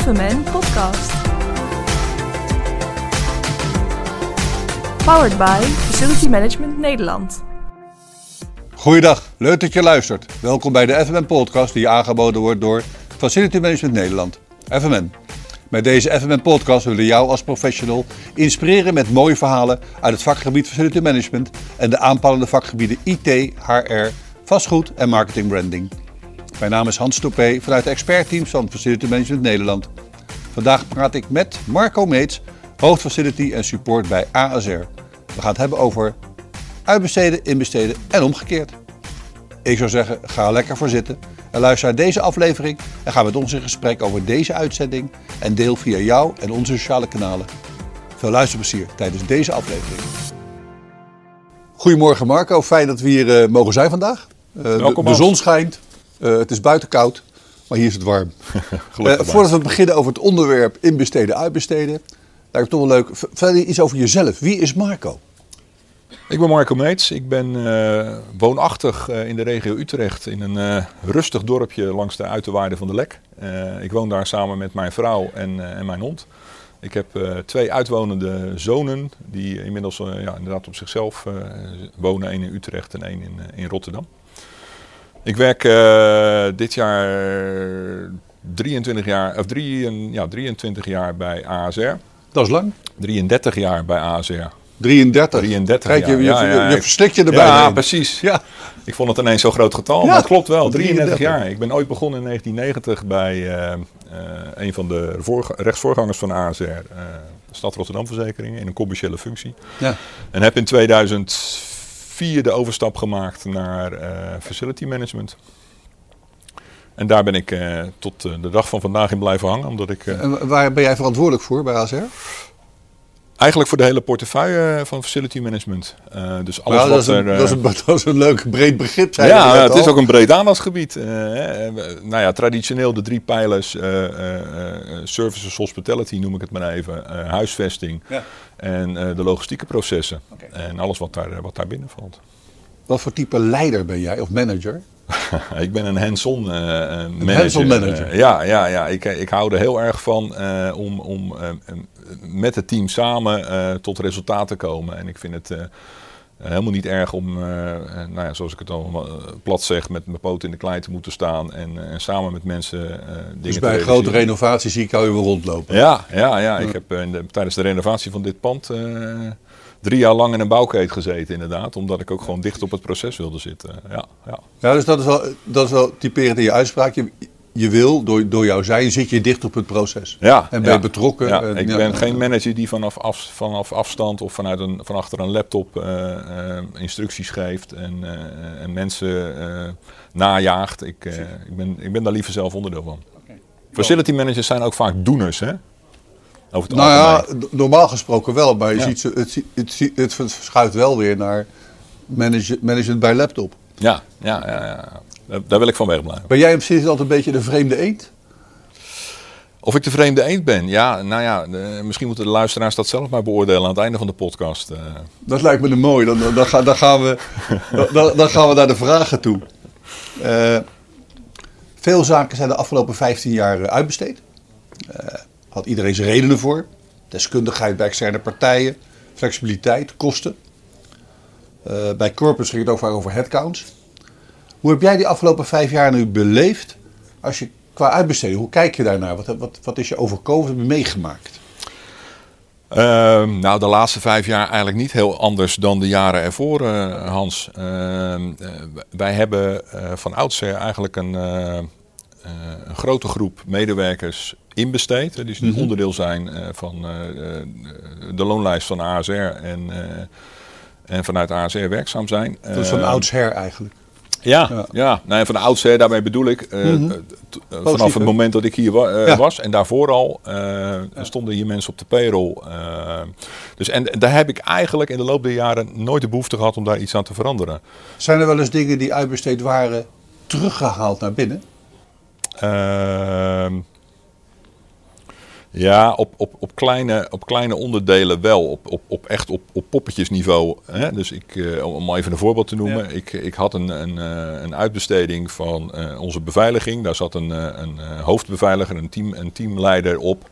FMN Podcast. Powered by Facility Management Nederland. Goeiedag, leuk dat je luistert. Welkom bij de FMN Podcast die aangeboden wordt door Facility Management Nederland, FMN. Met deze FMN Podcast willen we jou als professional inspireren met mooie verhalen uit het vakgebied Facility Management en de aanpalende vakgebieden IT, HR, vastgoed en marketing branding. Mijn naam is Hans Toupé vanuit de expertteams van Facility Management Nederland. Vandaag praat ik met Marco Meets, hoofdfacility en support bij ASR. We gaan het hebben over uitbesteden, inbesteden en omgekeerd. Ik zou zeggen, ga lekker voor zitten en luister naar deze aflevering en ga met ons in gesprek over deze uitzending en deel via jou en onze sociale kanalen. Veel luisterplezier tijdens deze aflevering. Goedemorgen Marco, fijn dat we hier uh, mogen zijn vandaag. Uh, Welkom, de, de zon schijnt, uh, het is buiten koud, maar hier is het warm. Gelukkig voordat we beginnen over het onderwerp inbesteden, uitbesteden, lijkt het toch wel leuk. Vertel je iets over jezelf. Wie is Marco? Ik ben Marco Meets. Ik ben uh, woonachtig in de regio Utrecht in een rustig dorpje langs de uiterwaarden van de Lek. ik woon daar samen met mijn vrouw en, en mijn hond. Ik heb twee uitwonende zonen die inmiddels ja, inderdaad op zichzelf wonen. één in Utrecht en één in, in Rotterdam. Ik werk dit jaar 23 jaar, of drie, ja, 23 jaar bij ASR. Dat is lang. 33 jaar bij ASR. 33. 33 Kijk, je, je, ja, ja, je, je erbij. Ja, precies. Ja. Ik vond het ineens zo'n groot getal, Ja, maar het klopt wel. 33 33. jaar. Ik ben ooit begonnen in 1990 bij uh, uh, een van de voorga- rechtsvoorgangers van ASR, uh, Stad Rotterdam Verzekeringen, in een commerciële functie. Ja. En heb in 2004 de overstap gemaakt naar eh, facility management. En daar ben ik eh, tot eh, de dag van vandaag in blijven hangen, omdat ik En waar ben jij verantwoordelijk voor bij ASR? Eigenlijk voor de hele portefeuille van facility management. Eh, dus alles Nou, dat, wat is een, er, eh, dat, is een, dat is een leuk breed begrip. zei Ja, het is ook een breed aandachtsgebied. Eh, hè. nou ja, traditioneel de drie pijlers, eh, eh, eh, services, hospitality noem ik het maar even, eh, huisvesting Ja. en eh, de logistieke processen. En alles wat daar, wat daar binnen valt. Wat voor type leider ben jij of manager? ik ben een hands-on eh, eh, manager. hands-on manager. Eh, ja, ja, ja. Ik, ik hou er heel erg van om, om met het team samen tot resultaat te komen. En ik vind het helemaal niet erg om, nou ja, zoals ik het al plat zeg, met mijn poot in de klei te moeten staan. En, en samen met mensen dingen Dus te bij een realiseren. grote renovatie zie ik jou weer rondlopen. Ja, ja, ja. Ik heb in de- tijdens de renovatie van dit pand drie jaar lang in een bouwkeet gezeten, inderdaad. Omdat ik ook gewoon dicht op het proces wilde zitten. Ja, ja. Ja, dus dat is wel, dat is wel typerend in je uitspraak. Je, je wil, door, door jouw zijn, zit je dicht op het proces. Ja, En ben ja, je betrokken. Ja, en- ik ja, ben ja. geen manager die vanaf, af, vanaf afstand of vanuit een, van achter een laptop eh, eh, instructies geeft en, eh, en mensen eh, najaagt. Ik, eh, ik, ben, ik ben daar liever zelf onderdeel van. Facility managers zijn ook vaak doeners, hè? Over het Nou ja, algemeen. normaal gesproken wel, maar je Ja. ziet het, het, het verschuift wel weer naar manage, management bij laptop. Ja, ja, ja, ja. Daar, daar wil ik van wegblijven. Ben jij in precies altijd een beetje de vreemde eend? Of ik de vreemde eend ben? Ja, nou ja, de- misschien moeten de luisteraars dat zelf maar beoordelen aan het einde van de podcast. eh. Dat lijkt me een mooi. Dan, dan, dan, gaan, dan, gaan we, dan, dan gaan we naar de vragen toe. Eh, veel zaken zijn de afgelopen 15 jaar eh, uitbesteed. Had iedereen zijn redenen voor. Deskundigheid bij externe partijen, flexibiliteit, kosten. Eh, bij corpus ging het ook vaak over headcounts. Hoe heb jij die afgelopen vijf jaar nu beleefd als je qua uitbesteden? Hoe kijk je daarnaar? Wat, wat, wat is je heb je meegemaakt? Ehm, nou, de laatste vijf jaar eigenlijk niet heel anders dan de jaren ervoor, eh, Hans. Ehm, eh, wij hebben van oudsher eigenlijk een, een grote groep medewerkers inbesteed. hè, die dus onderdeel zijn eh, van eh, eh, de loonlijst van ASR en, eh, en vanuit ASR werkzaam zijn. Dat is van Ehm, oudsher eigenlijk. ja, Ja. ja. Nou, en van de oudsher, daarmee bedoel ik, eh, Mhm. eh, eh, vanaf het moment dat ik hier wa- eh, Ja. was en daarvoor al, eh, stonden hier mensen op de payroll. eh. dus en daar heb ik eigenlijk in de loop der jaren nooit de behoefte gehad om daar iets aan te veranderen. Zijn er wel eens dingen die uitbesteed waren teruggehaald naar binnen? Ehm, Ja, op, op, op, kleine, op kleine onderdelen wel. Op, op, op echt op, op poppetjesniveau. Hè? Dus ik, uh, om even een voorbeeld te noemen. Ik, ik had een, een, uh, een uitbesteding van uh, onze beveiliging. Daar zat een, een hoofdbeveiliger, een, team, een teamleider op.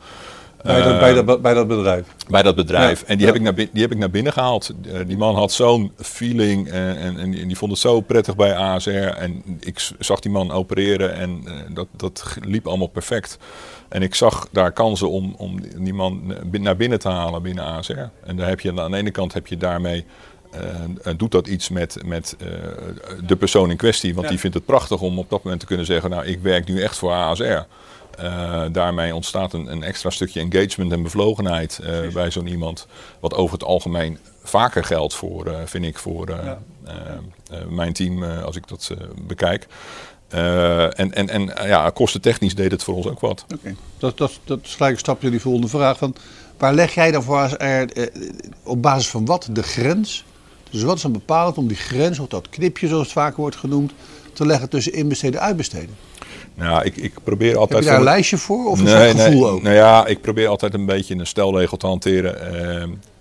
Bij dat, bij, dat, bij dat bedrijf? Bij dat bedrijf. Ja. En die, ja. heb ik naar, die heb ik naar binnen gehaald. die man had zo'n feeling en, en, en, die vond het zo prettig bij ASR. En ik zag die man opereren en dat, dat liep allemaal perfect. En ik zag daar kansen om, om die man naar binnen te halen binnen ASR. En daar heb je aan de ene kant heb je daarmee. Uh, doet dat iets met, met uh, de persoon in kwestie? Want ja. die vindt het prachtig om op dat moment te kunnen zeggen: Nou, ik werk nu echt voor ASR. Uh, daarmee ontstaat een, een, extra stukje engagement en bevlogenheid bij zo'n iemand. Wat over het algemeen vaker geldt voor, vind ik, voor ja. mijn team als ik dat bekijk. Uh, en en, en ja, kostentechnisch deed het voor ons ook wat. Oké, okay. dat, dat, dat is gelijk een stapje die volgende vraag. Van, waar leg jij dan voor als er, eh, op basis van wat de grens, dus wat is dan bepalend om die grens, of dat knipje zoals het vaker wordt genoemd, te leggen tussen inbesteden en uitbesteden? Nou, ik, ik probeer altijd... Heb je daar een lijstje voor of nee, dat gevoel nee, ook? Nou ja, ik probeer altijd een beetje een stelregel te hanteren.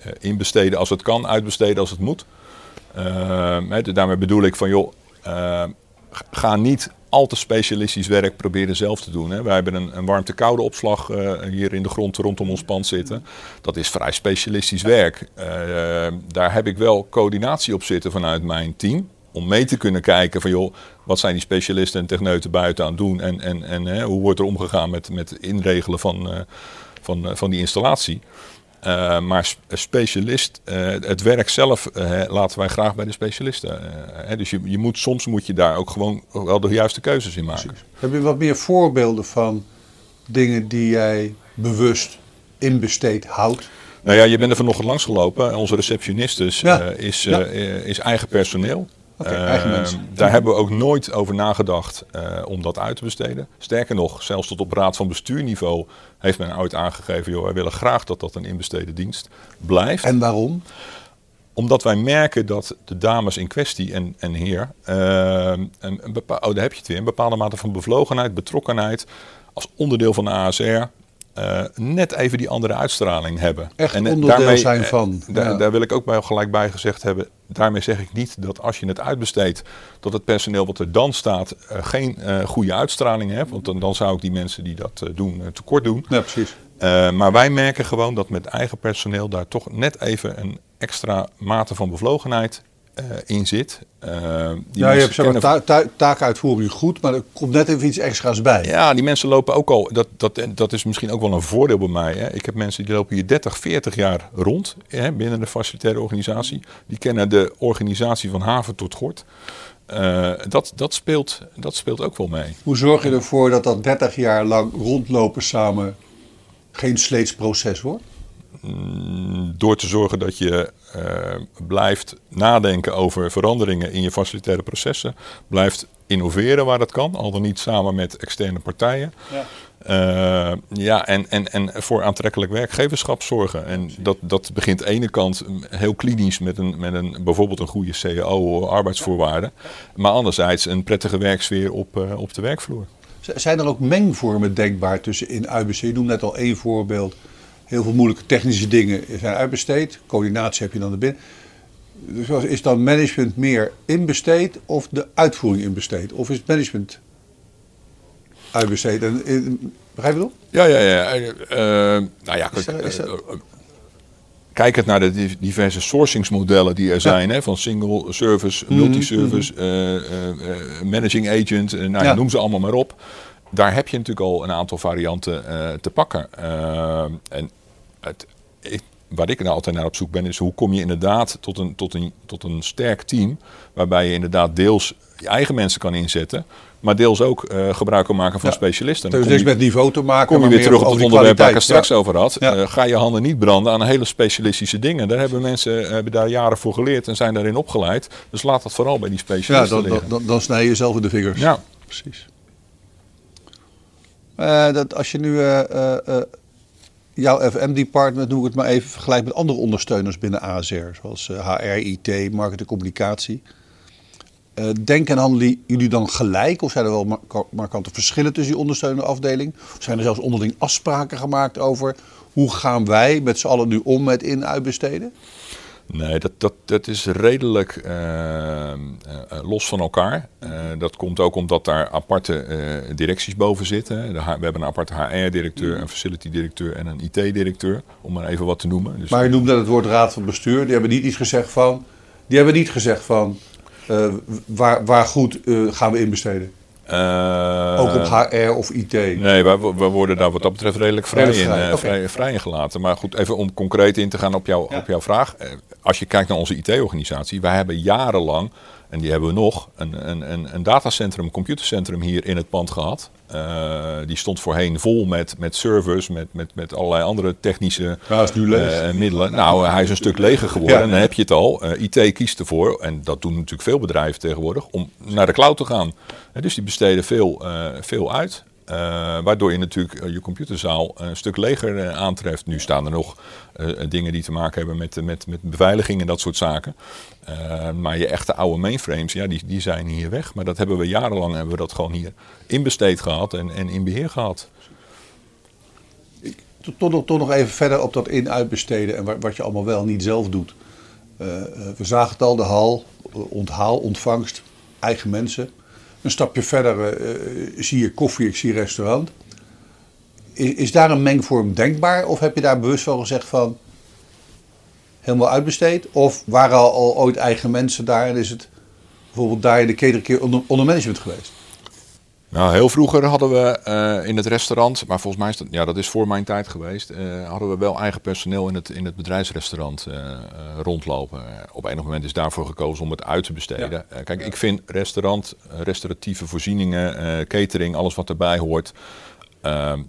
Uh, inbesteden als het kan, uitbesteden als het moet. Uh, daarmee bedoel ik van joh, uh, ga niet al te specialistisch werk proberen zelf te doen. Hè. Wij hebben een, een warmte-koude opslag uh, hier in de grond rondom ons pand zitten. Dat is vrij specialistisch werk. Uh, daar heb ik wel coördinatie op zitten vanuit mijn team. Om mee te kunnen kijken van joh, wat zijn die specialisten en techneuten buiten aan het doen. En, en, en hè, hoe wordt er omgegaan met, het inregelen van, uh, van, van die installatie. Uh, maar specialist, uh, het werk zelf uh, laten wij graag bij de specialisten. dus je, je moet, soms moet je daar ook gewoon wel de juiste keuzes in maken. Precies. Heb je wat meer voorbeelden van dingen die jij bewust inbesteed houdt? Nou ja, je bent er vanochtend langs gelopen. Onze receptionistes ja. is, ja. is eigen personeel. Okay, eigen uh, daar hebben we ook nooit over nagedacht uh, om dat uit te besteden. Sterker nog, zelfs tot op raad van bestuurniveau heeft men ooit aangegeven... joh, wij willen graag dat dat een inbesteden dienst blijft. En waarom? Omdat wij merken dat de dames in kwestie en, en heer... Uh, een, een bepaal, oh, daar heb je het weer, een bepaalde mate van bevlogenheid, betrokkenheid... als onderdeel van de ASR uh, net even die andere uitstraling hebben. Echt en, onderdeel daarmee, zijn van. Ja. Daar wil ik ook bij, gelijk bij gezegd hebben. Daarmee zeg ik niet dat als je het uitbesteedt, dat het personeel wat er dan staat uh, geen goede uitstraling heeft. Want dan, dan, zou ik die mensen die dat doen tekort doen. Ja, precies. maar wij merken gewoon dat met eigen personeel daar toch net even een extra mate van bevlogenheid uh, in zit. Die ja, je hebt zeg maar, ta taakuitvoering goed, maar er komt net even iets extra's bij. Ja, die mensen lopen ook al, dat, dat, dat is misschien ook wel een voordeel bij mij. Hè. Ik heb mensen die lopen hier 30, 40 jaar rond hè, binnen de facilitaire organisatie. Die kennen de organisatie van haven tot gort. Uh, dat, dat, speelt, dat speelt ook wel mee. Hoe zorg je ervoor dat dat 30 jaar lang rondlopen samen geen sleets proces wordt? door te zorgen dat je blijft nadenken over veranderingen in je facilitaire processen. Blijft innoveren waar dat kan, al dan niet samen met externe partijen. Ja. Uh, ja, en, en, en voor aantrekkelijk werkgeverschap zorgen. En dat, dat begint aan de ene kant heel klinisch met, een, met een, bijvoorbeeld een goede CAO, arbeidsvoorwaarden. Maar anderzijds een prettige werksfeer op, uh, op de werkvloer. Zijn er ook mengvormen denkbaar tussen in UBC? Je noemt net al één voorbeeld Heel veel moeilijke technische dingen zijn uitbesteed. Coördinatie heb je dan erbinnen. Dus is dan management meer inbesteed of de uitvoering inbesteed? Of is het management uitbesteed? En, in, begrijp je dat? Ja, ja, ja. Uh, nou ja, is dat, is dat... Uh, kijkend naar de diverse sourcingsmodellen die er zijn, hè, van single service, multi-service, mm -hmm. managing agent, nou, ja. noem ze allemaal maar op. Daar heb je natuurlijk al een aantal varianten te pakken. en het, ik, waar ik nou altijd naar op zoek ben, is hoe kom je inderdaad tot een, tot een, tot een sterk team. Waarbij je inderdaad deels je eigen mensen kan inzetten. Maar deels ook uh, gebruik kan maken van ja. specialisten. Dus niks met niveau te maken. Kom je weer terug op het onderwerp waar ik het straks ja. over had. Ja. Uh, ga je handen niet branden aan hele specialistische dingen. Daar hebben mensen hebben daar jaren voor geleerd en zijn daarin opgeleid. Dus laat dat vooral bij die specialisten ja, dan, liggen. Dan, dan snij je jezelf in de vingers. Ja, precies. Uh, dat als je nu jouw FM-department, noem ik het maar even, vergelijk met andere ondersteuners binnen ASR, zoals HR, IT, marketing, communicatie. Uh, denken en handelen jullie dan gelijk? Of zijn er wel markante verschillen tussen die ondersteunende afdeling? Of zijn er zelfs onderling afspraken gemaakt over hoe gaan wij met z'n allen nu om met in- uitbesteden? Nee, dat, dat, dat is redelijk uh, los van elkaar. Uh, dat komt ook omdat daar aparte directies boven zitten. we hebben een aparte HR-directeur, een facility-directeur en een IT-directeur, om maar even wat te noemen. Dus maar je noemde het woord raad van bestuur. Die hebben niet iets gezegd van. Die hebben niet gezegd van. waar, waar goed gaan we investeren? Uh, ook op HR of IT? Nee, wij, worden daar wat dat betreft redelijk vrij, vrij. In, uh, vrij, vrij gelaten. Maar goed, even om concreet in te gaan op, jou, op jouw vraag. Als je kijkt naar onze IT-organisatie, wij hebben jarenlang, en die hebben we nog, een, een, een, een datacentrum, computercentrum hier in het pand gehad. Uh, die stond voorheen vol met, met servers, met, met, met allerlei andere technische ja, is nu leeg. Uh, middelen. Nou, hij is een stuk leger geworden ja. en dan heb je het al. IT kiest ervoor, en dat doen natuurlijk veel bedrijven tegenwoordig, om naar de cloud te gaan. dus die besteden veel, veel uit. Uh, waardoor je natuurlijk je computerzaal een stuk leger aantreft. Nu staan er nog dingen die te maken hebben met, met, met beveiliging en dat soort zaken. maar je echte oude mainframes, ja, die, die zijn hier weg. Maar dat hebben we jarenlang hebben we dat gewoon hier inbesteed gehad en, en in beheer gehad. Toch nog, nog even verder op dat in-uitbesteden en wat je allemaal wel niet zelf doet. we zagen het al, de hal, onthaal, ontvangst, eigen mensen. Een stapje verder uh, zie je koffie, ik zie restaurant. Is, daar een mengvorm denkbaar? Of heb je daar bewust van gezegd van helemaal uitbesteed? Of waren al, al ooit eigen mensen daar en is het bijvoorbeeld daar in de keer onder management geweest? Nou, heel vroeger hadden we uh, in het restaurant, maar volgens mij is dat, ja, dat is voor mijn tijd geweest, uh, hadden we wel eigen personeel in het, in het bedrijfsrestaurant uh, rondlopen. op enig moment is daarvoor gekozen om het uit te besteden. Ja. kijk, ik vind restaurant, restauratieve voorzieningen, catering, alles wat erbij hoort,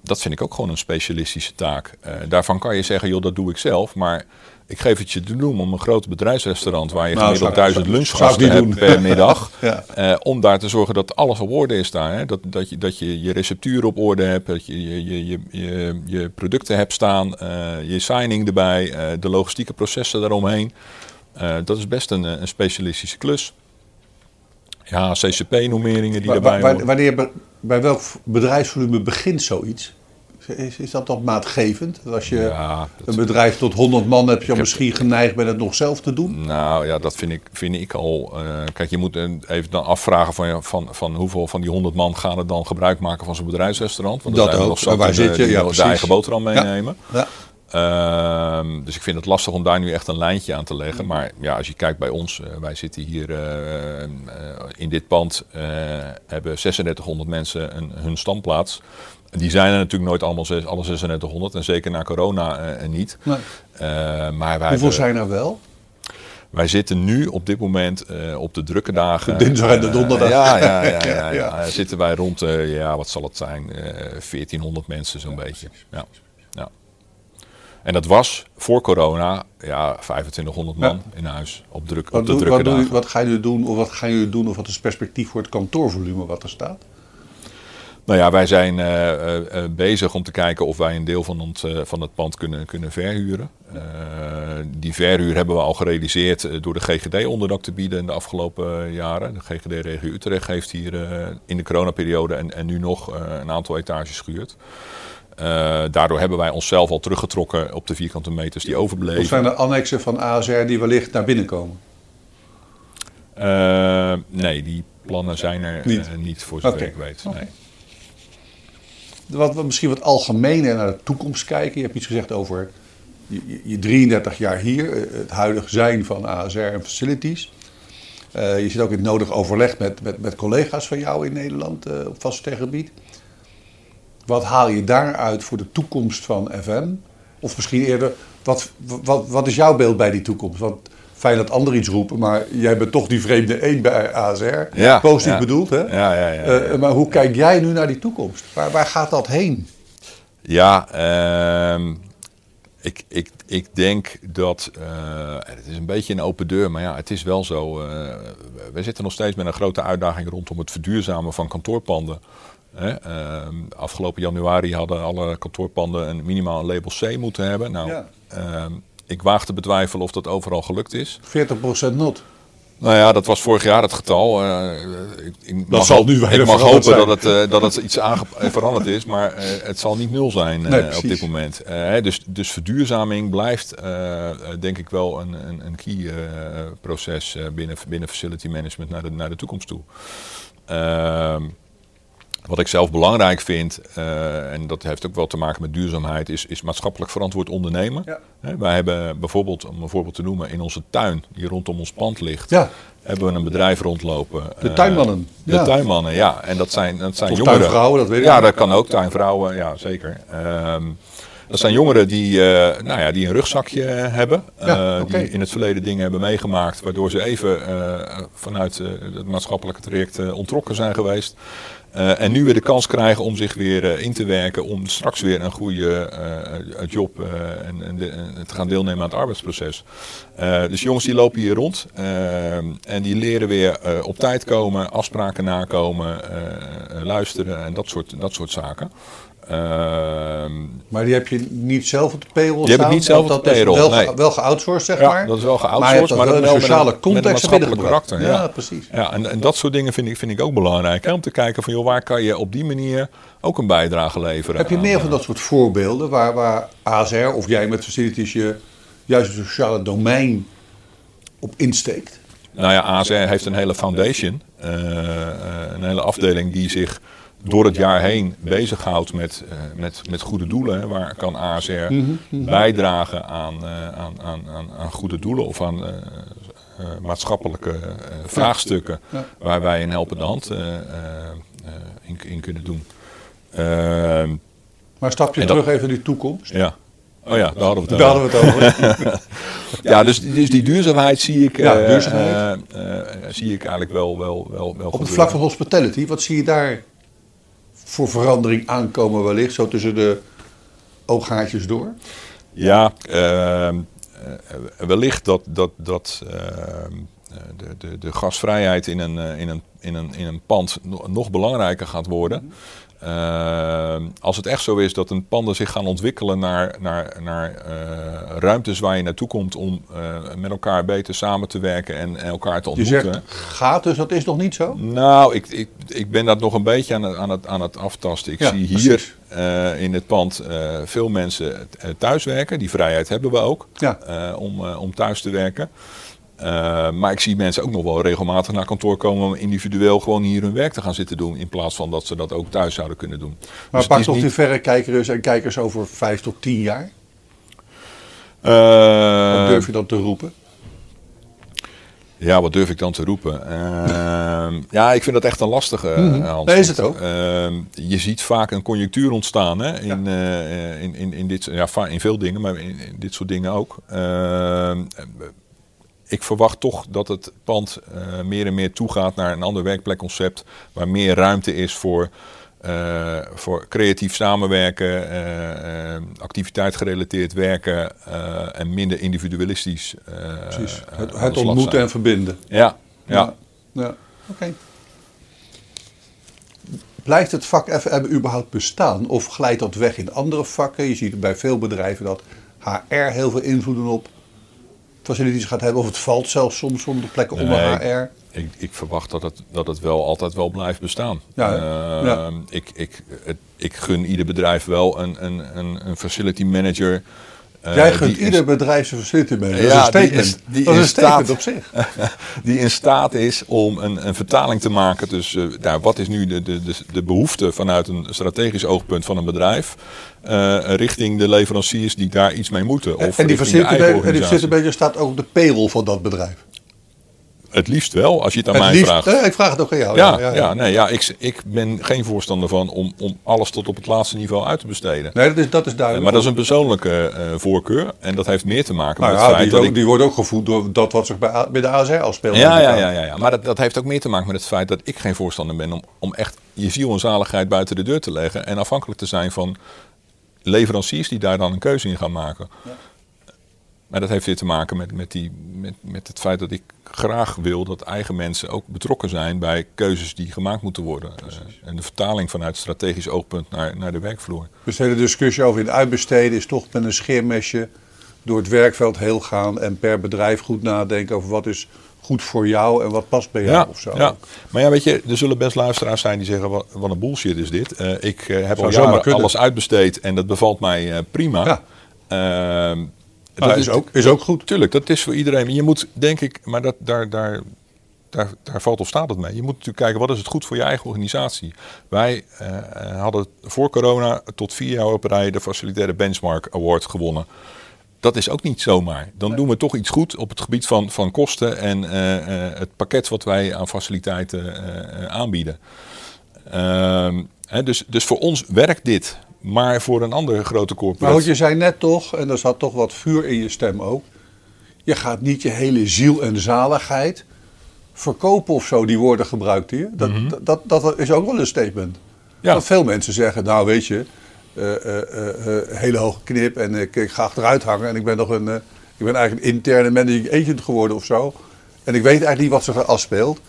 dat vind ik ook gewoon een specialistische taak. daarvan kan je zeggen, joh, dat doe ik zelf, maar ik geef het je te doen om een groot bedrijfsrestaurant waar je nou, gemiddeld duizend lunchgasten hebt per middag. ja. uh, om daar te zorgen dat alles op orde is daar. Hè? Dat, dat, je, dat je je receptuur op orde hebt, dat je je, je, je, je producten hebt staan, uh, je signing erbij, uh, de logistieke processen daaromheen. dat is best een, een specialistische klus. Ja, CCP-nommeringen die erbij. Wanneer, bij welk bedrijfsvolume begint zoiets? Is, is dat toch maatgevend? Als je ja, een bedrijf tot 100 man hebt, je misschien geneigd bent het nog zelf te doen? Nou ja, dat vind ik, vind ik al. Uh, kijk, je moet even dan afvragen van, van, van hoeveel van die 100 man gaan er dan gebruik maken van zo'n bedrijfsrestourant. Want dat ook. Nog waar zit je? ja, de eigen boterham meenemen. Ja. Uh, dus ik vind het lastig om daar nu echt een lijntje aan te leggen. Maar ja, als je kijkt bij ons, uh, wij zitten hier uh, in dit pand, hebben 3600 mensen een, hun standplaats. Die zijn er natuurlijk nooit allemaal zes, alle 3600 en zeker na corona uh, niet. Nee. Uh, maar wij Hoeveel zijn er wel? Wij zitten nu op dit moment uh, op de drukke dagen. De dinsdag en de donderdag. Ja, ja, ja, ja, ja, zitten wij rond, ja, wat zal het zijn, 1400 mensen zo'n beetje. Ja. ja. En dat was voor corona ja, 2500 man in huis op, druk, wat op de doe, drukke wat dagen. wat ga je doen of wat gaan jullie doen of wat is perspectief voor het kantoorvolume wat er staat? Nou ja, wij zijn uh, uh, bezig om te kijken of wij een deel van, ons, van het pand kunnen, kunnen verhuren. die verhuur hebben we al gerealiseerd door de GGD onderdak te bieden in de afgelopen jaren. De GGD Regio Utrecht heeft hier in de coronaperiode en, en nu nog een aantal etages gehuurd. daardoor hebben wij onszelf al teruggetrokken op de vierkante meters die overbleven. Of zijn er annexen van ASR die wellicht naar binnen komen? nee, die plannen zijn er niet, niet voor zover okay. ik weet. Nee wat, misschien wat algemener naar de toekomst kijken. Je hebt iets gezegd over je, je 33 jaar hier, eh, het huidige zijn van ASR en facilities. Uh, je zit ook in het nodig overleg met, met, met collega's van jou in Nederland uh, op vastgoedgebied. Wat haal je daaruit voor de toekomst van FM? Of misschien eerder, wat, wat, wat is jouw beeld bij die toekomst? Want fijn dat anderen iets roepen, maar jij bent toch die vreemde één bij ASR. Ja, Positief bedoeld, hè? Ja, ja, ja, uh, maar hoe kijk jij nu naar die toekomst? Waar, waar gaat dat heen? Ja, uh, ik, ik, ik denk dat. Uh, het is een beetje een open deur, maar ja, het is wel zo. Uh, we zitten nog steeds met een grote uitdaging rondom het verduurzamen van kantoorpanden. Hè? Ehm, afgelopen januari hadden alle kantoorpanden een minimaal een label C moeten hebben. Nou, ja. Ehm, ik waag te betwijfelen of dat overal gelukt is. 40% not. Nou ja, dat was vorig jaar het getal. Uh, ik, ik mag, zal nu ik mag hopen dat het, uh, dat het iets veranderd is, maar uh, het zal niet nul zijn nee, op dit moment. dus, dus verduurzaming blijft denk ik wel een, een, een key proces binnen, binnen facility management naar de, naar de toekomst toe. Ehm, wat ik zelf belangrijk vind, uh, en dat heeft ook wel te maken met duurzaamheid, is, is maatschappelijk verantwoord ondernemen. Ja. wij hebben bijvoorbeeld, om een voorbeeld te noemen, in onze tuin, die rondom ons pand ligt, ja. hebben we een bedrijf rondlopen. De uh, tuinmannen. De ja. tuinmannen, ja. En dat zijn, dat zijn jongeren. tuinvrouwen, dat weet ik. Ja, dat kan ook, tuinvrouwen, ja zeker. Uh, dat zijn jongeren die, uh, nou ja, die een rugzakje hebben. Ja, okay. Die in het verleden dingen hebben meegemaakt. Waardoor ze even vanuit het maatschappelijke traject ontrokken zijn geweest. Uh, en nu weer de kans krijgen om zich weer uh, in te werken, om straks weer een goede uh, job en, en, te gaan deelnemen aan het arbeidsproces. dus jongens die lopen hier rond en die leren weer op tijd komen, afspraken nakomen, luisteren en dat soort, dat soort zaken. Ehm, maar die heb je niet zelf op de payroll Die staan? heb ik niet zelf op de payroll, wel, nee. wel geoutsourced, zeg ja, maar. dat is wel geoutsourced, maar, maar dat een sociale context met een karakter. Ja, ja, precies. Ja, en, en dat soort dingen vind ik, vind ik ook belangrijk. Hè, om te kijken van, joh, waar kan je op die manier ook een bijdrage leveren. Heb je meer van dat soort voorbeelden waar, waar ASR of jij met facilities je juist het sociale domein op insteekt? Nou ja, ASR heeft een hele foundation, uh, een hele afdeling die zich door het jaar heen bezighoudt met, uh, met, met goede doelen. Waar kan ASR mhm, mhm. bijdragen aan, uh, aan, aan, aan, goede doelen of aan uh, maatschappelijke vraagstukken ja. waar wij een helpende hand in, in, kunnen doen. Ehm, maar stap je terug dat, even in die toekomst? Ja. Oh ja, daar hadden we het daar over. Hadden we het over. ja, dus, dus die duurzaamheid zie ik, ja, duurzaamheid. zie ik eigenlijk wel, wel, wel, wel Op het vlak van hospitality, wat zie je daar voor verandering aankomen wellicht, zo tussen de ooghaartjes door? Ja, uh, wellicht dat, dat, dat uh, de, de, de gasvrijheid in een, in, een, in, een, in een pand nog belangrijker gaat worden. Uh, als het echt zo is dat een panden zich gaan ontwikkelen naar, naar, naar uh, ruimtes waar je naartoe komt om uh, met elkaar beter samen te werken en, en elkaar te ontmoeten. Je zegt, gaat dus, dat is nog niet zo? Nou, ik, ik, ik ben dat nog een beetje aan het, aan het, aan het aftasten. Ik ja, zie hier in het pand veel mensen thuiswerken. Die vrijheid hebben we ook ja. om, om thuis te werken. Uh, maar ik zie mensen ook nog wel regelmatig naar kantoor komen om individueel gewoon hier hun werk te gaan zitten doen. In plaats van dat ze dat ook thuis zouden kunnen doen. Maar dus pak toch niet... die verrekijkers en kijkers over vijf tot tien jaar? Uh, wat durf je dan te roepen? Ja, wat durf ik dan te roepen? Uh, ja, ik vind dat echt een lastige. Mm -hmm. is het ook. Ehm, je ziet vaak een conjunctuur ontstaan hè, in, ja. in, in, in, dit, ja, in veel dingen, maar in, in dit soort dingen ook ehm, ik verwacht toch dat het pand uh, meer en meer toegaat naar een ander werkplekconcept. Waar meer ruimte is voor, uh, voor creatief samenwerken, uh, activiteit gerelateerd werken en minder individualistisch. Precies, het, het ontmoeten en verbinden. Ja, ja. ja. ja. oké. Blijft het vak FM überhaupt bestaan of glijdt dat weg in andere vakken? Je ziet bij veel bedrijven dat HR heel veel invloeden op facilities gaat hebben. Of het valt zelfs soms zonder plekken nee, onder HR. Ik, ik, verwacht dat het, dat het wel altijd wel blijft bestaan. Ja, uh, ja. Ik, ik, het, ik gun ieder bedrijf wel een, een, een, een facility manager Jij gunt ieder bedrijf zijn facility manager. Ja, dat is een statement, die is, die dat is een statement op zich. die in staat is om een, een vertaling te maken tussen uh, nou, wat is nu de, de, de, de behoefte vanuit een strategisch oogpunt van een bedrijf. Uh, richting de leveranciers die daar iets mee moeten. Of en die facility manager staat ook op de payroll van dat bedrijf. Het liefst wel, als je het aan het mij liefst, vraagt. Eh, ik vraag het ook aan jou. Ja, ja, nee, ja ik, ik ben geen voorstander van om, om alles tot op het laatste niveau uit te besteden. Nee, dat is, dat is duidelijk. Maar dat is een persoonlijke uh, voorkeur. En dat heeft meer te maken nou met het feit die, dat ik... die wordt ook gevoed door dat wat zich bij, bij de ASR afspeelt. Ja, ja, ja, ja, ja. Maar dat, dat heeft ook meer te maken met het feit dat ik geen voorstander ben om, om echt je ziel en zaligheid buiten de deur te leggen. En afhankelijk te zijn van leveranciers die daar dan een keuze in gaan maken. Ja. Maar dat heeft weer te maken met, met, die, met, met het feit dat ik graag wil dat eigen mensen ook betrokken zijn bij keuzes die gemaakt moeten worden. Uh, en de vertaling vanuit strategisch oogpunt naar, naar de werkvloer. Dus de hele discussie over het uitbesteden is toch met een scheermesje door het werkveld heel gaan en per bedrijf goed nadenken over wat is goed voor jou en wat past bij jou Ja, of zo. ja, maar ja, weet je, er zullen best luisteraars zijn die zeggen: wat, wat een bullshit is dit. Eh, ik eh, heb al zomaar jaren alles uitbesteed en dat bevalt mij eh, prima. Ja. Dat is ook, is ook goed. Tuurlijk, dat is voor iedereen. Je moet, denk ik, maar dat, daar, daar, daar, daar valt of staat het mee. Je moet natuurlijk kijken, wat is het goed voor je eigen organisatie? Wij eh, hadden voor corona tot vier jaar op rij de Facilitaire Benchmark Award gewonnen. Dat is ook niet zomaar. Dan doen we toch iets goed op het gebied van, van kosten en eh, eh, het pakket wat wij aan faciliteiten eh, eh, aanbieden. Ehm, hè, dus, dus voor ons werkt dit. Maar voor een andere grote Maar corporatie. wat je zei net toch, en er zat toch wat vuur in je stem ook. Je gaat niet je hele ziel en zaligheid verkopen of zo, die woorden gebruikt hier. Dat, dat, dat, dat is ook wel een statement. Ja. Dat veel mensen zeggen, nou weet je, eh, hele hoge knip en ik, ik ga achteruit hangen. En ik ben nog een, ik ben eigenlijk een interne managing agent geworden of zo. En ik weet eigenlijk niet wat zich er afspeelt.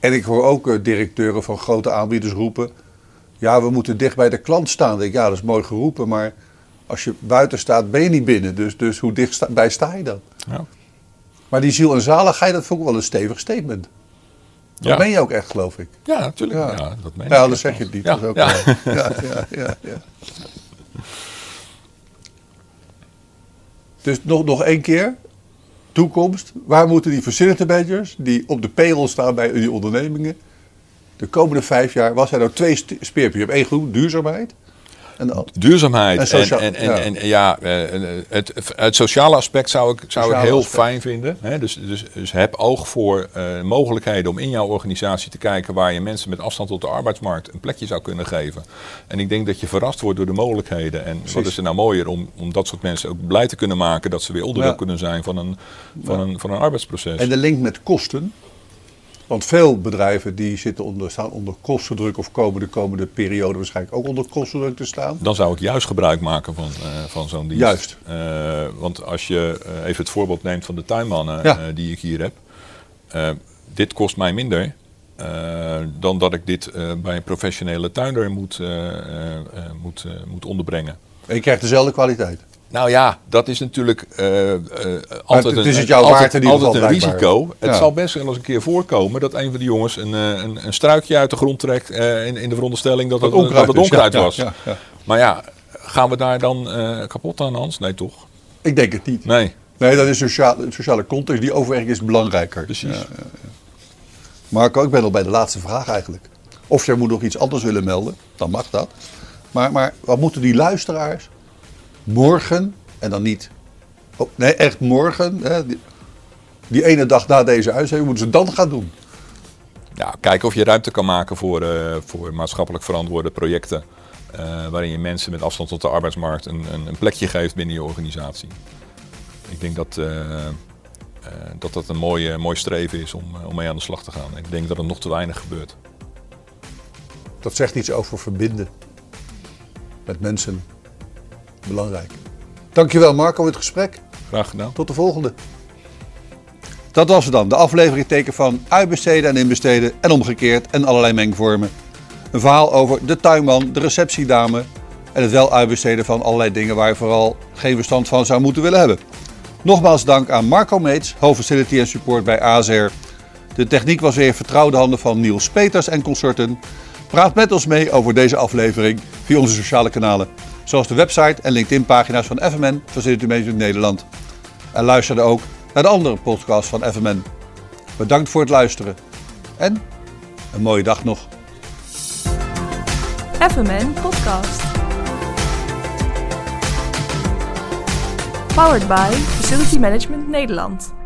En ik hoor ook directeuren van grote aanbieders roepen... Ja, we moeten dicht bij de klant staan. Ik denk, ja, dat is mooi geroepen, maar als je buiten staat, ben je niet binnen. Dus, dus hoe dichtbij sta je dan? Ja. Maar die ziel en zaligheid, dat vond ik wel een stevig statement. Dat Ja. ben je ook echt, geloof ik. Ja, natuurlijk. Ja. Ja. dat meen Ja, dan zeg je het niet. Ja, Dat is ook ja, ja, ja, ja. Dus nog, nog één keer. Toekomst. Waar moeten die facility managers die op de payroll staan bij die ondernemingen... de komende vijf jaar... Wat zijn nou twee speerpunten? Je hebt één groep, duurzaamheid. En de Duurzaamheid. En En, en, en, ja. en, ja, eh, het, het sociale aspect zou ik, zou ik heel aspect. fijn vinden. Hè? Dus, dus, dus heb oog voor eh, mogelijkheden om in jouw organisatie te kijken waar je mensen met afstand tot de arbeidsmarkt een plekje zou kunnen geven. En ik denk dat je verrast wordt door de mogelijkheden. En wat is er nou mooier om, om dat soort mensen ook blij te kunnen maken dat ze weer onderdeel Ja. kunnen zijn van een, van een, van een arbeidsproces. En de link met kosten. Want veel bedrijven die zitten onder, staan onder kostendruk... of komen de komende periode waarschijnlijk ook onder kostendruk te staan. Dan zou ik juist gebruik maken van, eh, van zo'n dienst. Juist. Eh, want als je eh, even het voorbeeld neemt van de tuinmannen Ja. die ik hier heb. dit kost mij minder dan dat ik dit bij een professionele tuinder moet, moet, moet onderbrengen. En je krijgt dezelfde kwaliteit. Nou ja, dat is natuurlijk eh, eh, altijd het is een, het jou altijd, waard een risico. Het zal best wel eens een keer voorkomen dat een van de jongens een, eh, een, een struikje uit de grond trekt in, in de veronderstelling dat het, onkruid dat het is, onkruid ja, was. ja, ja. Maar ja, gaan we daar dan kapot aan, Hans? Nee, toch? Ik denk het niet. Nee, Nee, dat is sociale, sociale context. Die overweging is belangrijker. precies. Marco, ik ben al bij de laatste vraag eigenlijk. Of jij moet nog iets anders willen melden, dan mag dat. Maar, maar wat moeten die luisteraars morgen, en dan niet... Oh, nee, echt morgen, hè, die, die ene dag na deze uitzending, moeten ze dan gaan doen. Ja, kijken of je ruimte kan maken voor, eh, voor maatschappelijk verantwoorde projecten. eh, waarin je mensen met afstand tot de arbeidsmarkt een, een, een plekje geeft binnen je organisatie. Ik denk dat eh, dat, dat een mooi, mooi streven is om, om mee aan de slag te gaan. Ik denk dat er nog te weinig gebeurt. Dat zegt iets over verbinden met mensen. Belangrijk. Dankjewel Marco voor het gesprek. Graag gedaan. Tot de volgende. Dat was het dan, de aflevering teken van uitbesteden en inbesteden en omgekeerd en allerlei mengvormen. Een verhaal over de tuinman, de receptiedame en het wel uitbesteden van allerlei dingen waar je vooral geen verstand van zou moeten willen hebben. Nogmaals dank aan Marco Meets, hoofdfacility en support bij AZR. De techniek was weer vertrouwde handen van Niels Peters en consorten. Praat met ons mee over deze aflevering via onze sociale kanalen, zoals de website en LinkedIn pagina's van FMN, Facility Management Nederland. En luisterde ook naar de andere podcast van FMN. Bedankt voor het luisteren en een mooie dag nog. FMN Podcast. Powered by Facility Management Nederland.